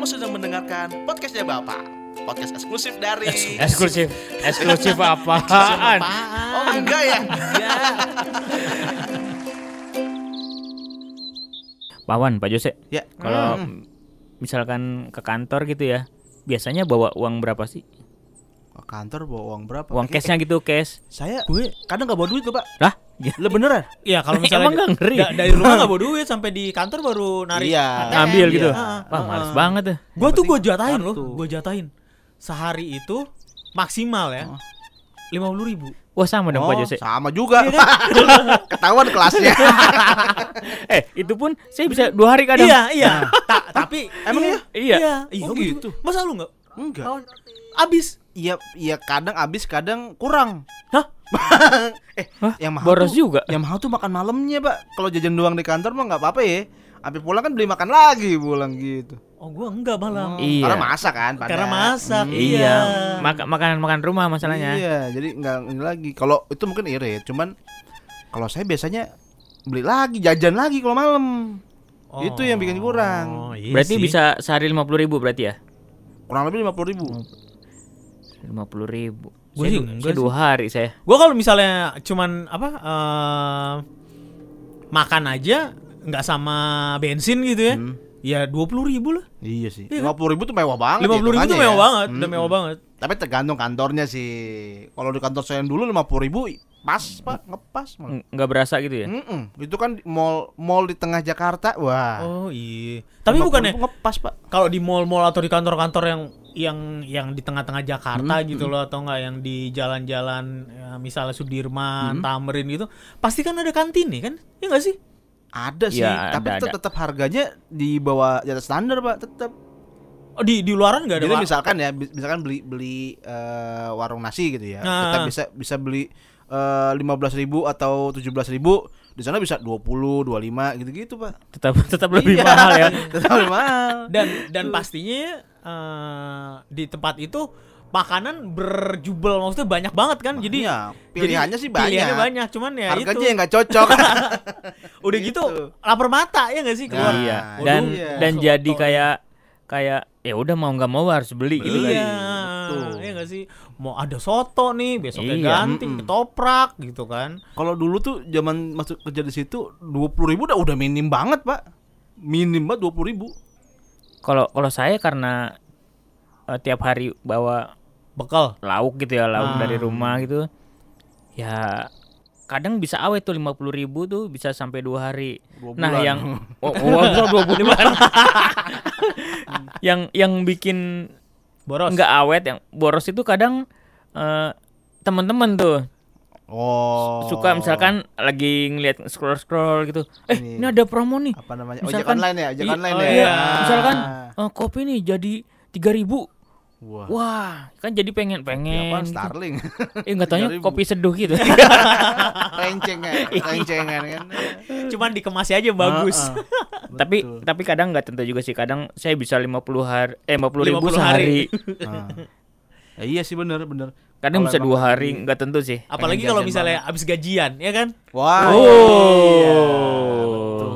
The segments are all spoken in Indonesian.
Kamu sedang mendengarkan podcastnya Bapak. Podcast eksklusif dari Eksklusif, eksklusif apaan? Oh enggak ya? Pawan, Pak Jose, Ya. kalau Hmm. misalkan ke kantor gitu ya, biasanya bawa uang berapa sih? Ke kantor bawa uang berapa? Uang cashnya gitu, cash. Saya gue kadang nggak bawa duit tuh pak. Lah, Lah beneran? Iya kalau misalnya Emang nggak ngeri? da- dari rumah nggak bawa duit sampai di kantor baru narik Iya. ATM. ngambil iya. gitu. Ah, Wah, ah, males banget tuh. Gua tuh gue penting jatahin loh, gue jatahin sehari itu maksimal ya Oh. lima puluh ribu. Wah, sama dong Pak Oh, Jose. sama juga. Ketahuan kelasnya. Eh, itu pun saya bisa dua hari kadang. Iya iya. Ta- tapi Emang iya? Iya. Iya. Iya Oh, gua gitu. Masa lu nggak? Enggak. Kawan, Abis. Iya, iya kadang habis, kadang kurang. Hah? eh, Hah? yang mahal Boros tuh, juga. Yang mahal tuh makan malamnya, Pak. Kalau jajan doang di kantor mah nggak apa-apa ya. Sampai pulang kan beli makan lagi pulang gitu. Oh gua enggak malam. Oh, Iya. Karena masak kan, pada. Karena masak. Hmm. Iya, Iya. Mak- makanan-makan rumah masalahnya. Iya, jadi nggak ini lagi. Kalau itu mungkin irit, cuman kalau saya biasanya beli lagi, jajan lagi kalau malam. Itu yang bikin kurang. Oh, iya berarti sih. bisa sehari lima puluh ribu berarti ya? Kurang lebih lima puluh ribu. Lima puluh ribu. Gua Saya, sih enggak sih. dua hari saya. Gua kalau misalnya cuman apa eh makan aja nggak sama bensin gitu ya. Hmm. Ya dua puluh ribu lah. Iya sih. Iya Lima puluh ribu tuh mewah banget. Lima puluh ribu tuh mewah ya. banget, udah Hmm. mewah banget. Tapi tergantung kantornya sih. Kalau di kantor saya yang dulu lima puluh ribu pas pak, ngepas malah. Ng- Nggak berasa gitu ya? Mm-mm. Itu kan mall mall di tengah Jakarta, wah. Oh iya. Tapi 50 bukannya ngepas pak. kalau di mall-mall atau di kantor-kantor yang yang yang di tengah-tengah Jakarta Hmm, gitu loh atau enggak yang di jalan-jalan ya, misalnya Sudirman, Hmm. Tamrin gitu, pasti kan ada kantin nih kan? Ya enggak sih? Ada sih, Iya, tapi ada, ada. tetap harganya di bawah di atas standar pak, tetap. Oh, di di luaran enggak ada. Jadi misalkan ya, misalkan beli beli eh, warung nasi gitu ya, Nah. kita bisa bisa beli lima belas ribu atau tujuh belas ribu, di sana bisa 20, 25 gitu-gitu pak. Tetap tetap lebih Iya, mahal ya. Tetap lebih mahal. dan dan pastinya eh, di tempat itu makanan berjubel maksudnya banyak banget kan. Jadi Iya, jadi pilihannya sih banyak. Pilihannya banyak, cuman ya Harganya itu. yang nggak cocok. Udah gitu lapar mata ya enggak sih keluar. Nah, iya. waduh, Dan iya. dan jadi nih. kayak kayak ya udah mau nggak mau harus beli gitu kan. Gitu. iya gak sih? Mau ada soto nih, besoknya Iya, ganti, mm-mm. ketoprak gitu kan. Kalau dulu tuh zaman masuk kerja di situ dua puluh ribu udah udah minim banget pak, minim banget dua puluh ribu. Kalau kalau saya karena eh, tiap hari bawa Bekal. lauk gitu ya, lauk Ah. dari rumah gitu. Ya kadang bisa awet tuh lima puluh ribu tuh bisa sampai dua hari. Dua Nah yang oh, oh, oh, dua bulan. yang yang bikin Boros. nggak awet yang boros itu kadang eh, teman-teman tuh oh suka misalkan lagi ngeliat scroll scroll gitu eh Ini. ini ada promo nih apa namanya ojek misalkan- online ya ojek online oh, ya. iya. Ah. misalkan eh, kopi nih jadi tiga ribu Wah. wah kan jadi pengen pengen gitu. Starling. eh nggak taunya 3.000. kopi seduh gitu Rencengan, rencengan kan. Cuman dikemasnya aja bagus. Ah, ah. tapi Betul. tapi kadang nggak tentu juga sih kadang saya bisa 50 hari eh 50 ribu 50 sehari hari. Ah. Ya, iya sih bener bener. kadang Kalau bisa dua hari nggak tentu sih Apalagi kalau misalnya abis gajian, ya kan? Wah. Oh. iya, betul.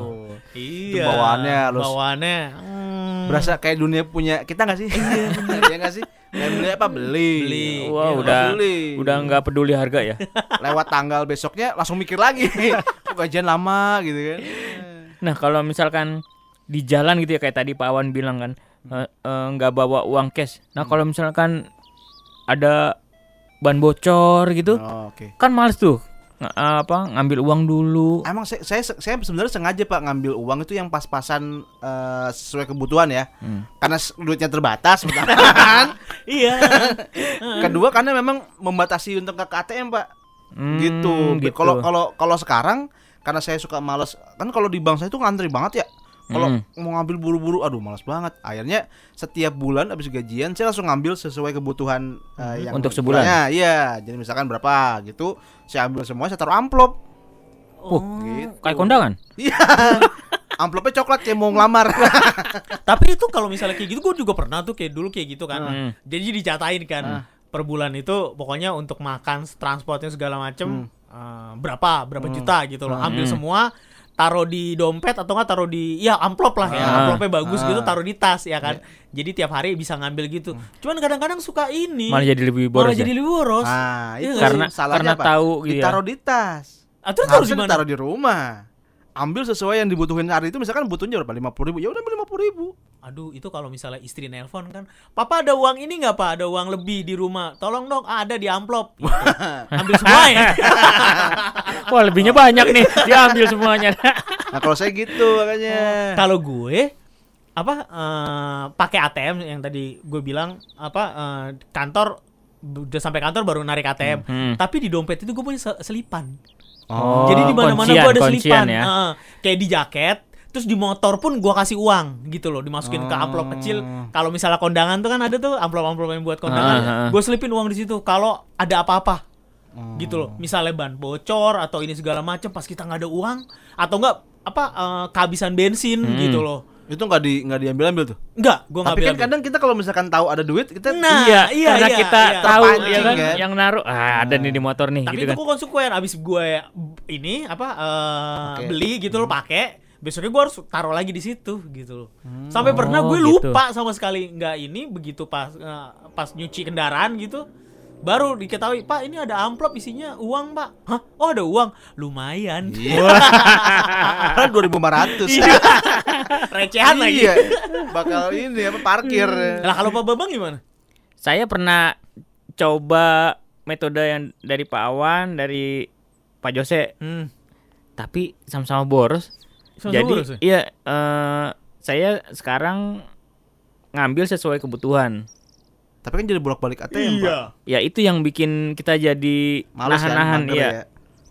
Iya. bawaannya harus- Bawaannya. Hmm. Berasa kayak dunia punya kita nggak sih? Iya ya nggak sih? Kayak beli apa beli? Beli. Wah Iya, udah beli. udah nggak peduli harga ya Lewat tanggal besoknya langsung mikir lagi. Kok gajian lama gitu kan? Nah kalau misalkan di jalan gitu ya kayak tadi Pak Awan bilang kan eh, eh, nggak bawa uang cash. Nah kalau misalkan ada ban bocor gitu, Oh, Oke. kan males tuh apa ngambil uang dulu. Emang saya saya, saya sebenarnya sengaja Pak ngambil uang itu yang pas-pasan eh, sesuai kebutuhan ya. Hmm. Karena duitnya terbatas kan. Iya. Kedua karena memang membatasi untuk ke ATM, Pak. Hmm, gitu. gitu. Kalau kalau kalau sekarang karena saya suka males kan kalau di bank saya itu ngantri banget ya. Kalau Hmm. mau ngambil buru-buru, aduh malas banget. Akhirnya setiap bulan habis gajian saya langsung ngambil sesuai kebutuhan eh, yang Hmm, Untuk sebulan? bulannya. Iya, jadi misalkan berapa gitu, saya ambil semua, saya taruh amplop. Oh, Gitu. kayak kondangan. Iya. Amplopnya coklat kayak mau ngelamar. Tapi itu kalau misalnya kayak gitu gue juga pernah tuh kayak dulu kayak gitu kan. Hmm. Jadi dicatain kan Ah. per bulan itu pokoknya untuk makan transportnya segala macem Hmm. eh, berapa berapa juta gitu loh. Hmm. Ambil Hmm. semua taruh di dompet atau enggak taruh di ya amplop lah ya Ah. amplopnya bagus Ah. gitu taruh di tas ya kan jadi tiap hari bisa ngambil gitu cuman kadang-kadang suka ini Malah jadi lebih malah boros. jadi ya? lebih boros Nah, Iya itu nggak Karena salahnya karena apa? tahu gitu ya. Ditaruh di tas. ah, terus taruh di ditaruh di rumah. Ambil sesuai yang dibutuhin hari itu misalkan butuhnya berapa? 50 ribu. Ya udah ambil 50 ribu. Aduh itu kalau misalnya istri nelpon kan papa ada uang ini nggak pak ada uang lebih di rumah tolong dong ah, ada di amplop Gitu. ambil semua ya Wah, lebihnya banyak nih. Diambil semuanya. Nah, kalau saya gitu makanya. kalau gue apa eh, pakai ATM yang tadi gue bilang apa eh, kantor udah sampai kantor baru narik ATM Hmm. tapi di dompet itu gue punya se- selipan Oh, jadi di mana-mana gue ada selipan ya. Heeh. kayak di jaket terus di motor pun gue kasih uang gitu loh dimasukin ke amplop Oh. kecil kalau misalnya kondangan tuh kan ada tuh amplop-amplop yang buat kondangan Ah, ah, ah. gue selipin uang di situ kalau ada apa-apa Hmm. gitu loh misalnya ban bocor atau ini segala macam pas kita nggak ada uang atau enggak apa eh, kehabisan bensin Hmm. gitu loh Itu nggak di nggak diambil-ambil tuh. enggak gue nggak Tapi kan bilang kadang kita kalau misalkan tahu ada duit, kita Nah, iya, iya, karena iya, kita iya. tahu ya kan, kan? yang naruh ah ada nih di motor nih tapi gitu itu kan. gue konsekuen abis gue ini apa eh, Pakai. beli gitu loh pakai besoknya gue harus taruh lagi di situ gitu loh sampai pernah Oh, gue gitu. lupa sama sekali nggak ini begitu pas eh, pas nyuci kendaraan gitu baru diketahui pak ini ada amplop isinya uang pak hah oh ada uang lumayan Iya. Kan 2500. recehan lagi Iya. Bakal ini apa parkir. lah kalau pak babang gimana Saya pernah coba metode yang dari Pak Awan, dari Pak Jose, hmm. tapi sama-sama boros. Jadi boros ya? iya eh, saya sekarang ngambil sesuai kebutuhan. Tapi kan jadi bolak-balik ATM, Pak. iya Ya itu yang bikin kita jadi Males kan, nahan-nahan mager iya. ya.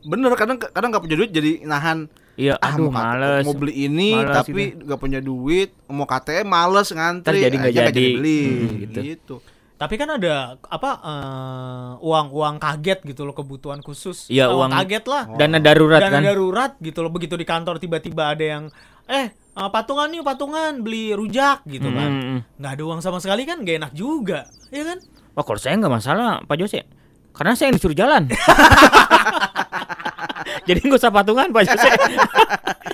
Bener kadang kadang nggak punya duit jadi nahan Iya, ah, aduh mau, males. mau beli ini Males tapi nggak punya duit mau KTM males ngantri Ntar jadi nggak nggak jadi. beli Hmm, gitu. gitu. Tapi kan ada apa eh, uang-uang kaget gitu loh kebutuhan khusus. Iya, Eh, uang- kaget lah. Dana darurat Dana kan. darurat gitu loh. Begitu di kantor tiba-tiba ada yang eh eh, patungan nih patungan beli rujak gitu Hmm, kan. hmm, hmm. Nggak ada uang sama sekali kan gak enak juga. Iya kan? Wah kalau saya nggak masalah Pak Jose Karena saya yang disuruh jalan Jadi nggak usah patungan Pak Jose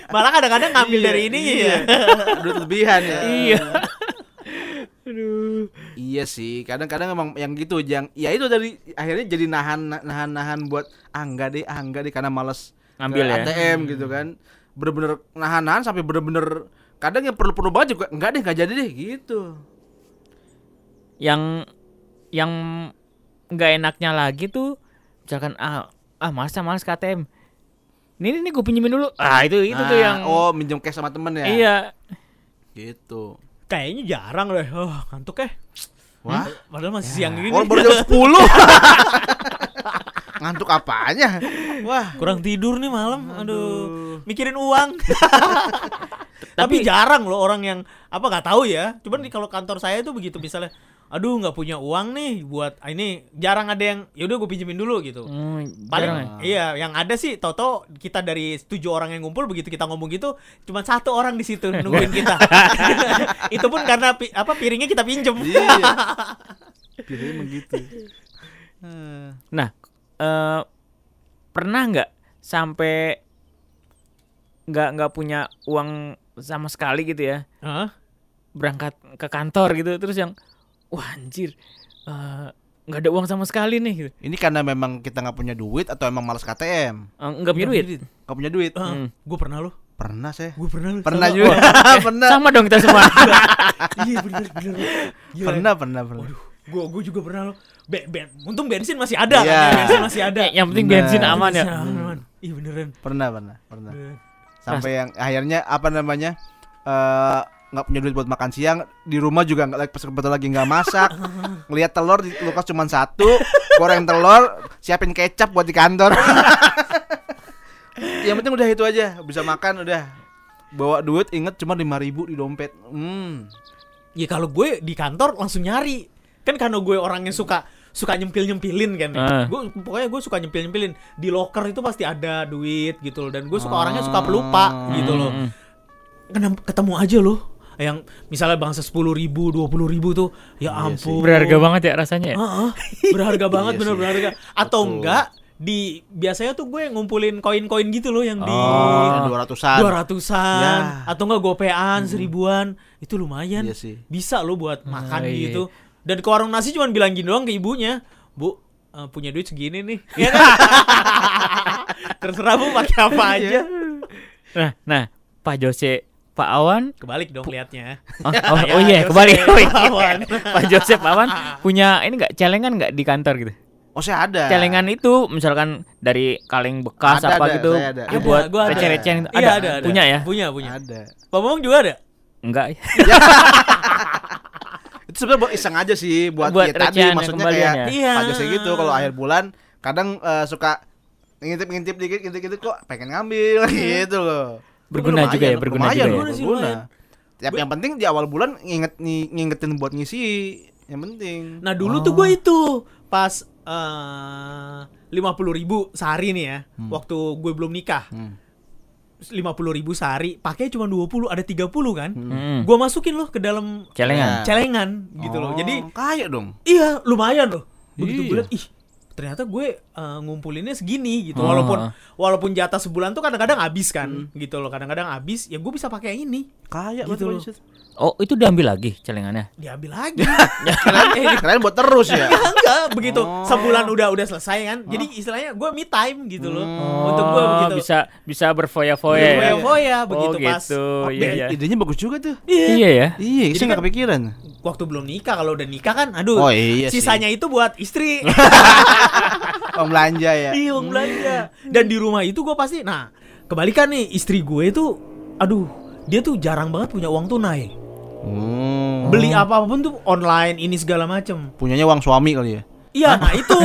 Malah kadang-kadang ngambil dari ini ya. duit lebihan ya Iya iya sih kadang-kadang emang yang gitu yang ya itu dari akhirnya jadi nahan nahan nahan buat ah enggak deh ah enggak deh karena males Ngambil ya. ATM gitu kan. Bener-bener nahan-nahan sampai bener-bener kadang yang perlu-perlu banget juga enggak deh enggak jadi deh gitu. Yang Yang nggak enaknya lagi tuh Misalkan ah ah malas ah, malas KTM ini nih gue pinjemin dulu. Ah itu itu tuh Nah, yang oh minjem cash sama temen ya? Iya. Gitu Kayaknya jarang deh. Oh, ngantuk ya. wah Padahal masih siang gini. Oh, baru jam 10. Ngantuk apanya? Wah. Kurang tidur nih malam. Aduh. Mikirin uang. Tapi Tapi- jarang loh orang yang apa nggak tahu ya. Cuman kalau kantor saya itu begitu misalnya, aduh nggak punya uang nih buat ah, ini jarang ada yang ya udah gue pinjemin dulu gitu. hmm, Paling jarang ya? iya yang ada sih Toto kita dari tujuh orang yang ngumpul begitu kita ngomong gitu cuma satu orang di situ nungguin kita. itu pun karena pi- apa piringnya kita pinjem. Iya. Pilihnya begitu. Nah, eh, pernah nggak sampai nggak nggak punya uang sama sekali gitu ya Hah? berangkat ke kantor gitu terus yang wah anjir eh, nggak ada uang sama sekali nih gitu. Ini karena memang kita nggak punya duit atau emang malas KTM? Eh, nggak punya duit Nggak punya duit? Hmm. Gue pernah loh. Pernah saya. Gue pernah loh. Pernah Sama- juga. Eh, pernah. sama dong kita semua Iya bener bener. Gila. Pernah, pernah, pernah. Gue gue juga pernah loh. Be, be- untung bensin masih ada kan Iya. ya, bensin masih ada. Eh, yang penting Bener. bensin aman ya. Iya beneran. Pernah, pernah, pernah. Sampai yang akhirnya apa namanya? eh nggak punya duit buat makan siang di rumah juga nggak lagi pas kebetulan lagi nggak masak ngelihat telur di kulkas cuma satu goreng telur siapin kecap buat di kantor yang penting udah itu aja bisa makan udah bawa duit inget cuma lima ribu di dompet hmm Ya kalau gue di kantor langsung nyari. Kan karena gue orang yang suka suka nyempil nyempilin kan ya. Ah. Gue pokoknya gue suka nyempil nyempilin di locker itu pasti ada duit gitu loh. Dan gue suka orangnya suka pelupa gitu loh. Hmm. Kenapa ketemu aja loh yang misalnya bangsa sepuluh ribu, dua puluh ribu tuh, ya Iya ampun. berharga banget ya rasanya ya? Heeh, berharga banget Iya bener sih. berharga. Atau Betul. enggak di biasanya tuh gue ngumpulin koin-koin gitu loh yang di Oh. dua ratusan dua ratusan Ya. atau enggak gopean seribuan itu lumayan Iya sih. bisa lo buat makan iya. gitu dan ke warung nasi cuma bilang gini doang ke ibunya bu eh, punya duit segini nih ya kan? terserah bu pakai apa aja Nah, nah, Pak Jose, Pak Awan, kebalik dong liatnya oh, oh, Ya, oh iya, Jose, kembali. Oh, iya. Pak Awan. Pak Jose, Pak Awan punya ini nggak celengan nggak di kantor gitu? oh saya ada Celengan itu misalkan dari kaleng bekas Ada, apa ada, gitu, saya ada. ya Ada, buat gua ada. receh-recehan gitu. Iya, ada, ada. punya ya? punya punya ada Pak Momong juga ada Enggak. itu sebenarnya buat iseng aja sih buat, Buat ya tadi recehan maksudnya kayak ya? Iya. Pak Jose gitu kalau akhir bulan kadang eh, suka ngintip-ngintip dikit ngintip-ngintip kok pengen ngambil gitu loh Berguna Lumayan, juga ya, berguna lumayan, juga ya. Berguna. Tapi yang penting di awal bulan nginget ngi- ngingetin buat ngisi yang penting Nah dulu tuh gue itu pas lima puluh ribu sehari nih ya, waktu gue belum nikah. Hmm. lima puluh ribu sehari, pakai cuma 20 ada 30 kan? Hmm. Gue masukin loh ke dalam Celengan. Ya. celengan gitu loh. Oh, Jadi kaya dong iya lumayan loh. Begitu Iya. gue liat, ih ternyata gue eh, ngumpulinnya segini gitu. Oh. Walaupun walaupun jatah sebulan tuh kadang-kadang habis kan, gitu loh. Kadang-kadang habis, ya gue bisa pakai yang ini. kaya Gitu loh. Oh, itu diambil lagi celengannya. Diambil lagi. Eh, kalian buat terus ya Ya enggak begitu Oh. sebulan udah udah selesai kan jadi istilahnya gue me time gitu loh untuk gue Oh, begitu bisa bisa berfoya-foya. ya? foya Oh, begitu pas gitu. Oh, Iya, iya. idenya bagus juga tuh iya. Iya ya. iya saya nggak kan- kepikiran waktu belum nikah kalau udah nikah kan aduh Oh, iya sih. sisanya itu buat istri. Oh belanja ya? Iya uang belanja. Dan di rumah itu gue pasti nah kebalikan nih istri gue itu aduh dia tuh jarang banget punya uang tunai. Hmm. beli apa apa pun tuh online ini segala macem. Punyanya uang suami kali ya? Iya, nah itu.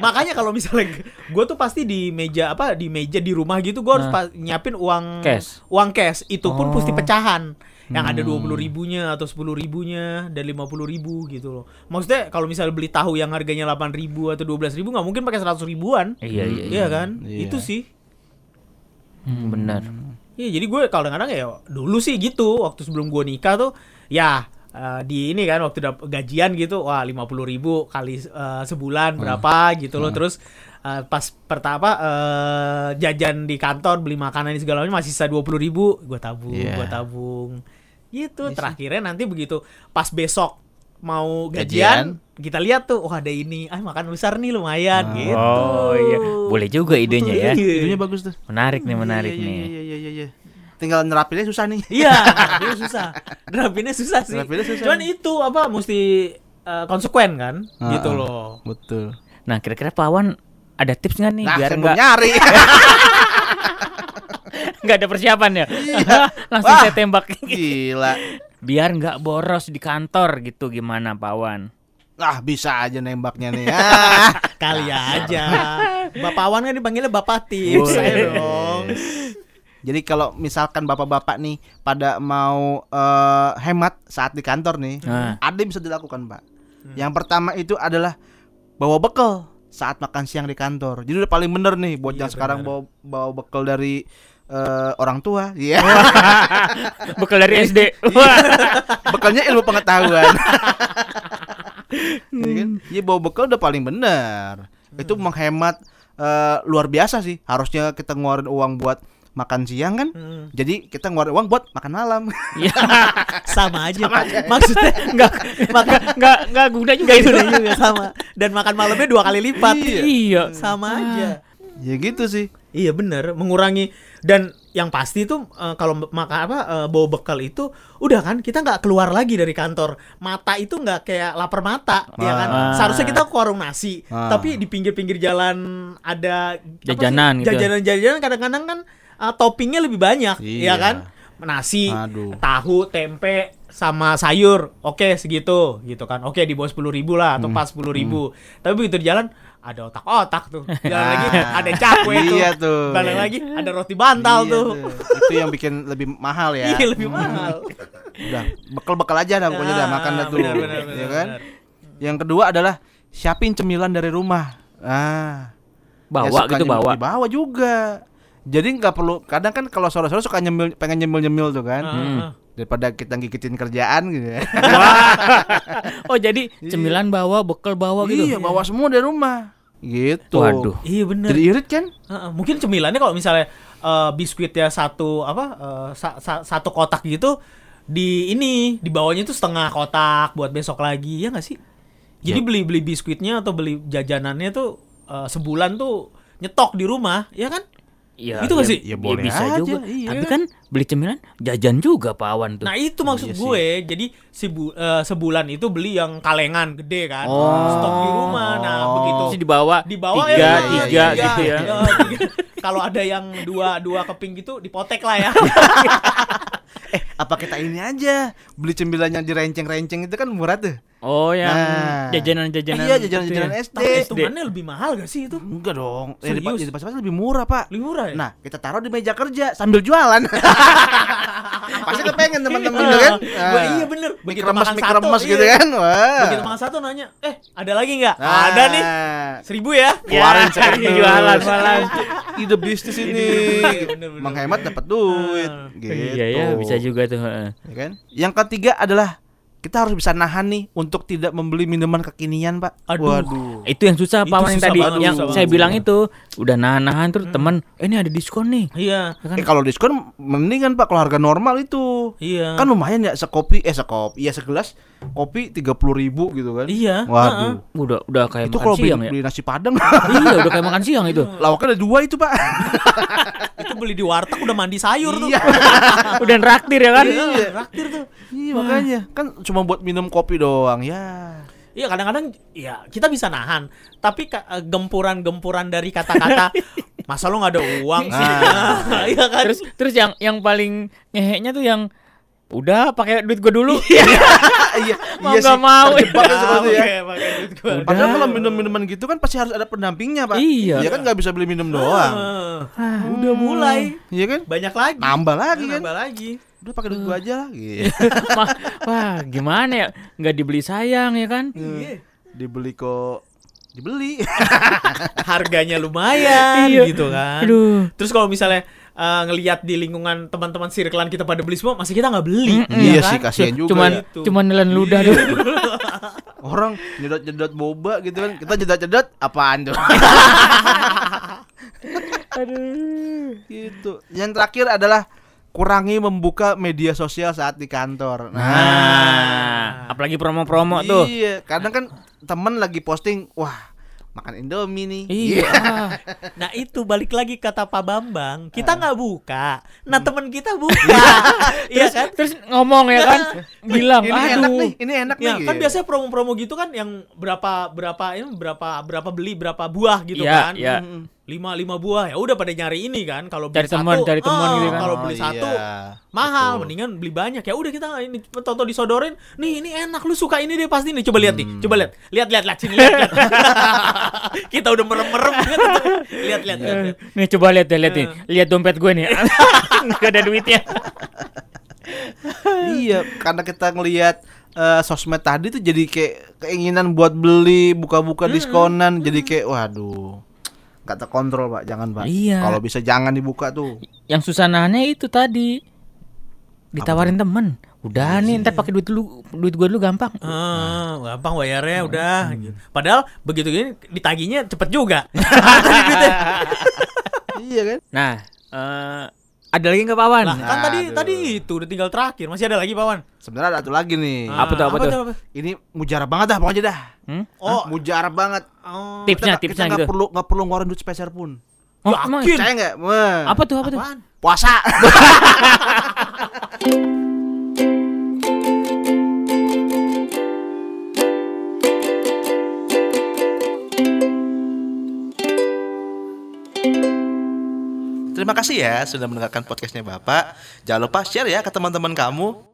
Makanya kalau misalnya gue tuh pasti di meja apa di meja di rumah gitu gue harus Nah. nyiapin uang Cash. uang cash. Itu pun Oh. pasti pecahan yang ada Hmm. dua puluh ribunya atau sepuluh ribunya dan lima puluh ribu gitu loh maksudnya kalau misalnya beli tahu yang harganya delapan ribu atau dua belas ribu nggak mungkin pakai seratus ribuan Iya, iya, iya. iya kan Iya. itu sih Hmm, benar. Iya, jadi gue kalau kadang-kadang ya dulu sih gitu waktu sebelum gue nikah tuh ya eh, di ini kan waktu dap- gajian gitu wah lima puluh ribu kali eh, sebulan berapa gitu loh terus eh, pas pertama eh, jajan di kantor beli makanan segala macam masih sisa dua puluh ribu gue tabung Iya. gue tabung gitu Iya sih. terakhirnya nanti begitu pas besok mau Gajian. gajian, kita lihat tuh oh ada ini ah makan besar nih lumayan Ah. gitu Oh iya, boleh juga idenya ya. Iya. idenya bagus tuh Menarik nih, menarik Iya, nih. iya, iya, iya, iya. tinggal nerapinnya susah nih Iya, nerapinnya susah. Nerapinnya susah sih. Nerapinnya susah. Cuman itu apa mesti eh, konsekuen kan? Ah, gitu ah. loh. betul Nah, kira-kira Pak Wan ada tips nggak nih nah biar nggak nyari nggak ada persiapan ya? Iya. Langsung Wah. saya tembak. gila biar nggak boros di kantor gitu gimana Pak Wan? ah bisa aja nembaknya nih ah. Kali aja. Bapak Wan kan dipanggilnya Bapak Tips dong. Jadi kalau misalkan bapak-bapak nih pada mau eh, hemat saat di kantor nih, Nah. ada yang bisa dilakukan pak. Yang pertama itu adalah bawa bekal saat makan siang di kantor. Jadi udah paling bener nih buat Iya, yang sekarang bawa bawa bekal dari eh, orang tua, iya. Bekal dari SD. Wah. Bekalnya ilmu pengetahuan. Iya kan? Iya bawa bekal udah paling bener. Itu menghemat eh, luar biasa sih. Harusnya kita ngeluarin uang buat makan siang kan. Hmm, Jadi kita ngeluarin uang buat makan malam. Iya. sama aja, Pak. Maksudnya Nggak nggak nggak nggak guna juga itu. Juga sama. Dan makan malamnya dua kali lipat. Iya. Iya. Sama aja. ya gitu sih. Iya bener, mengurangi dan yang pasti tuh eh, kalau makan apa eh, bawa bekal itu udah kan kita nggak keluar lagi dari kantor mata itu nggak kayak lapar mata ya kan Ah. seharusnya kita ke warung nasi Ah. tapi di pinggir-pinggir jalan ada? Jajanan gitu. jajanan-jajanan kadang-kadang kan eh, toppingnya lebih banyak Iya. ya kan nasi Aduh. tahu tempe sama sayur oke segitu gitu kan oke di bawah sepuluh ribu lah atau pas sepuluh ribu tapi begitu di jalan ada otak-otak tuh jalan lagi ada cakwe tuh Iya tuh. Balik lagi ada roti bantal Iya tuh. Itu yang bikin lebih mahal ya. Iya lebih mahal. Udah bekal-bekal aja dah pokoknya udah Ah, makan dah tuh. benar, benar, ya benar, kan? benar. Yang kedua adalah siapin cemilan dari rumah. Ah. Bawa Ya, gitu bawa. Dibawa juga. Jadi nggak perlu kadang kan kalau sore-sore suka nyemil pengen nyemil-nyemil tuh kan. Ah, ah. Daripada kita gigitin kerjaan gitu ya. Oh jadi cemilan bawa, bekal bawa gitu. Iya, bawa semua dari rumah. Gitu. Waduh. Iya bener. Jadi irit kan? Heeh, mungkin cemilannya kalau misalnya eh, biskuitnya satu apa eh, sa- sa- satu kotak gitu di ini di bawahnya itu setengah kotak buat besok lagi ya nggak sih? Jadi beli beli biskuitnya atau beli jajanannya tuh eh, sebulan tuh nyetok di rumah, ya kan? Iya, Itu nggak iya, sih? Ya boleh bisa aja, juga. iya. Tapi kan beli cemilan jajan juga Pak Awan tuh. Nah itu maksud Iya sih. gue. Jadi si bu- eh, sebulan itu beli yang kalengan gede kan, Oh. stok di rumah. Nah begitu Terus dibawa di bawah tiga, ya, tiga, iya, iya, gitu ya. Ya, tiga. Kalau ada yang dua dua keping gitu dipotek lah ya. Eh, apa kita ini aja beli cemilannya di renceng-renceng itu kan murah tuh. Oh, yang Nah. jajanan-jajanan. Iya, gitu jajanan-jajanan ya. SD. Tapi hitungannya lebih mahal gak sih itu? Enggak dong. Eh, di, Serius? di pasar lebih murah, Pak. Lebih murah ya? Nah, kita taruh di meja kerja sambil jualan. Pasti kepengen teman-teman itu kan. Wah, iya bener. Begitu kremes, makan satu, kremes iya. gitu kan. Wah. Begitu makan satu nanya, eh ada lagi nggak? Nah, Ada nih. Seribu ya? Keluarin Ya, sekali jualan malah. Ide bisnis ini. bener, bener. Menghemat dapat duit. Ah. Gitu. Iya ya, bisa juga tuh. heeh. Ya kan? Yang ketiga adalah kita harus bisa nahan nih untuk tidak membeli minuman kekinian, Pak. Aduh. Waduh. Itu yang susah Pak yang tadi banget, yang saya banget. bilang itu udah nahan-nahan terus teman, eh, ini ada diskon nih. Iya. Ya kan? Eh kalau diskon mendingan Pak kalau harga normal itu. Iya. Kan lumayan ya sekopi eh sekopi ya segelas kopi 30.000 ribu gitu kan. Iya. Waduh. Udah udah kayak Itu makan kalau beli, siang ya. beli nasi padang iya, udah kayak makan siang itu. lawaknya ada dua itu, Pak. itu beli di warteg udah mandi sayur tuh. Iya. udah traktir ya kan? Iya, traktir tuh. Iya, makanya kan cuma buat minum kopi doang ya. Iya kadang-kadang ya kita bisa nahan, tapi eh, gempuran-gempuran dari kata-kata masa lo nggak ada uang sih? Ah. Iya kan? Terus terus yang yang paling ngeheknya tuh yang udah pakai duit gue dulu. iya, Mau nggak mau. Terjebak kan seperti ya. Oke, pakai duit gua. Padahal kalau minum-minuman gitu kan pasti harus ada pendampingnya, Pak. Iya. Iya kan nggak bisa beli minum doang. Ah, udah mulai Iya kan? banyak lagi. Nambah lagi kan. Nambah lagi. Udah pakai duit gua aja lah. Gitu. Wah, gimana ya? Nggak dibeli sayang ya kan? Iya. Dibeli kok dibeli. Harganya lumayan Iya. gitu kan. Aduh. Terus kalau misalnya eh, ngelihat di lingkungan teman-teman circlean kita pada beli semua, masih kita nggak beli. Mm-mm. Iya kan? sih kasihan juga. Cuman ya. Gitu. cuman nelan ludah tuh. Orang nyedot-nyedot boba gitu kan. Kita nyedot-nyedot apaan tuh? Aduh. gitu. Yang terakhir adalah kurangi membuka media sosial saat di kantor. Nah, apalagi promo-promo tuh. Iya, kadang kan temen lagi posting, wah makan Indomie nih. Iya. Nah itu balik lagi kata Pak Bambang, kita nggak buka, nah Hmm. temen kita buka, iya kan? Terus ngomong ya kan, bilang, Ini enak aduh. nih, ini enak Ya nih. kan gitu. biasanya promo-promo gitu kan yang berapa berapa ini berapa berapa beli berapa buah gitu Iya, kan? iya. Mm-mm. Lima lima buah ya udah pada nyari ini kan kalau beli teman, satu, cari teman ah, gitu kan. Kalau Oh, beli iya. satu mahal, Betul. mendingan beli banyak ya udah kita ini tonton disodorin. Nih ini enak lu suka ini deh pasti nih coba lihat nih, Hmm. coba lihat, lihat lihat lihat sini lihat. lihat. kita udah merem-merem gitu. lihat lihat lihat. lihat. Nih coba lihat deh, lihat nih. Lihat dompet gue nih. Gak ada duitnya. iya, karena kita ngelihat eh, sosmed tadi tuh jadi kayak keinginan buat beli, buka-buka diskonan, jadi kayak waduh. Gak terkontrol, Pak. Jangan, Pak. Iya. Kalau bisa jangan dibuka tuh. Yang susah nahannya itu tadi. Ditawarin temen. Udah nih, ntar pakai duit dulu, duit gue dulu gampang. Ah, gampang bayarnya udah. gitu. Padahal begitu gini ditagihnya cepet juga. iya kan? Nah, eh ada lagi nggak Pawan? Lah, kan tadi Aduh. tadi itu udah tinggal terakhir. Masih ada lagi, Pawan? Sebenarnya ada satu lagi nih. Apa tuh, apa tuh? Ini mujarab banget dah pokoknya dah. Hmm? Oh, Mujarab banget. oh. Tipsnya, Kita- tipsnya kita nggak gitu. perlu nggak perlu ngeluarin duit sepeser pun. Oh, Yakin? emang? Percaya nggak? Apa tuh, apa tuh? Apaan? Puasa. Terima kasih ya sudah mendengarkan podcastnya Bapak. Jangan lupa share ya ke teman-teman kamu.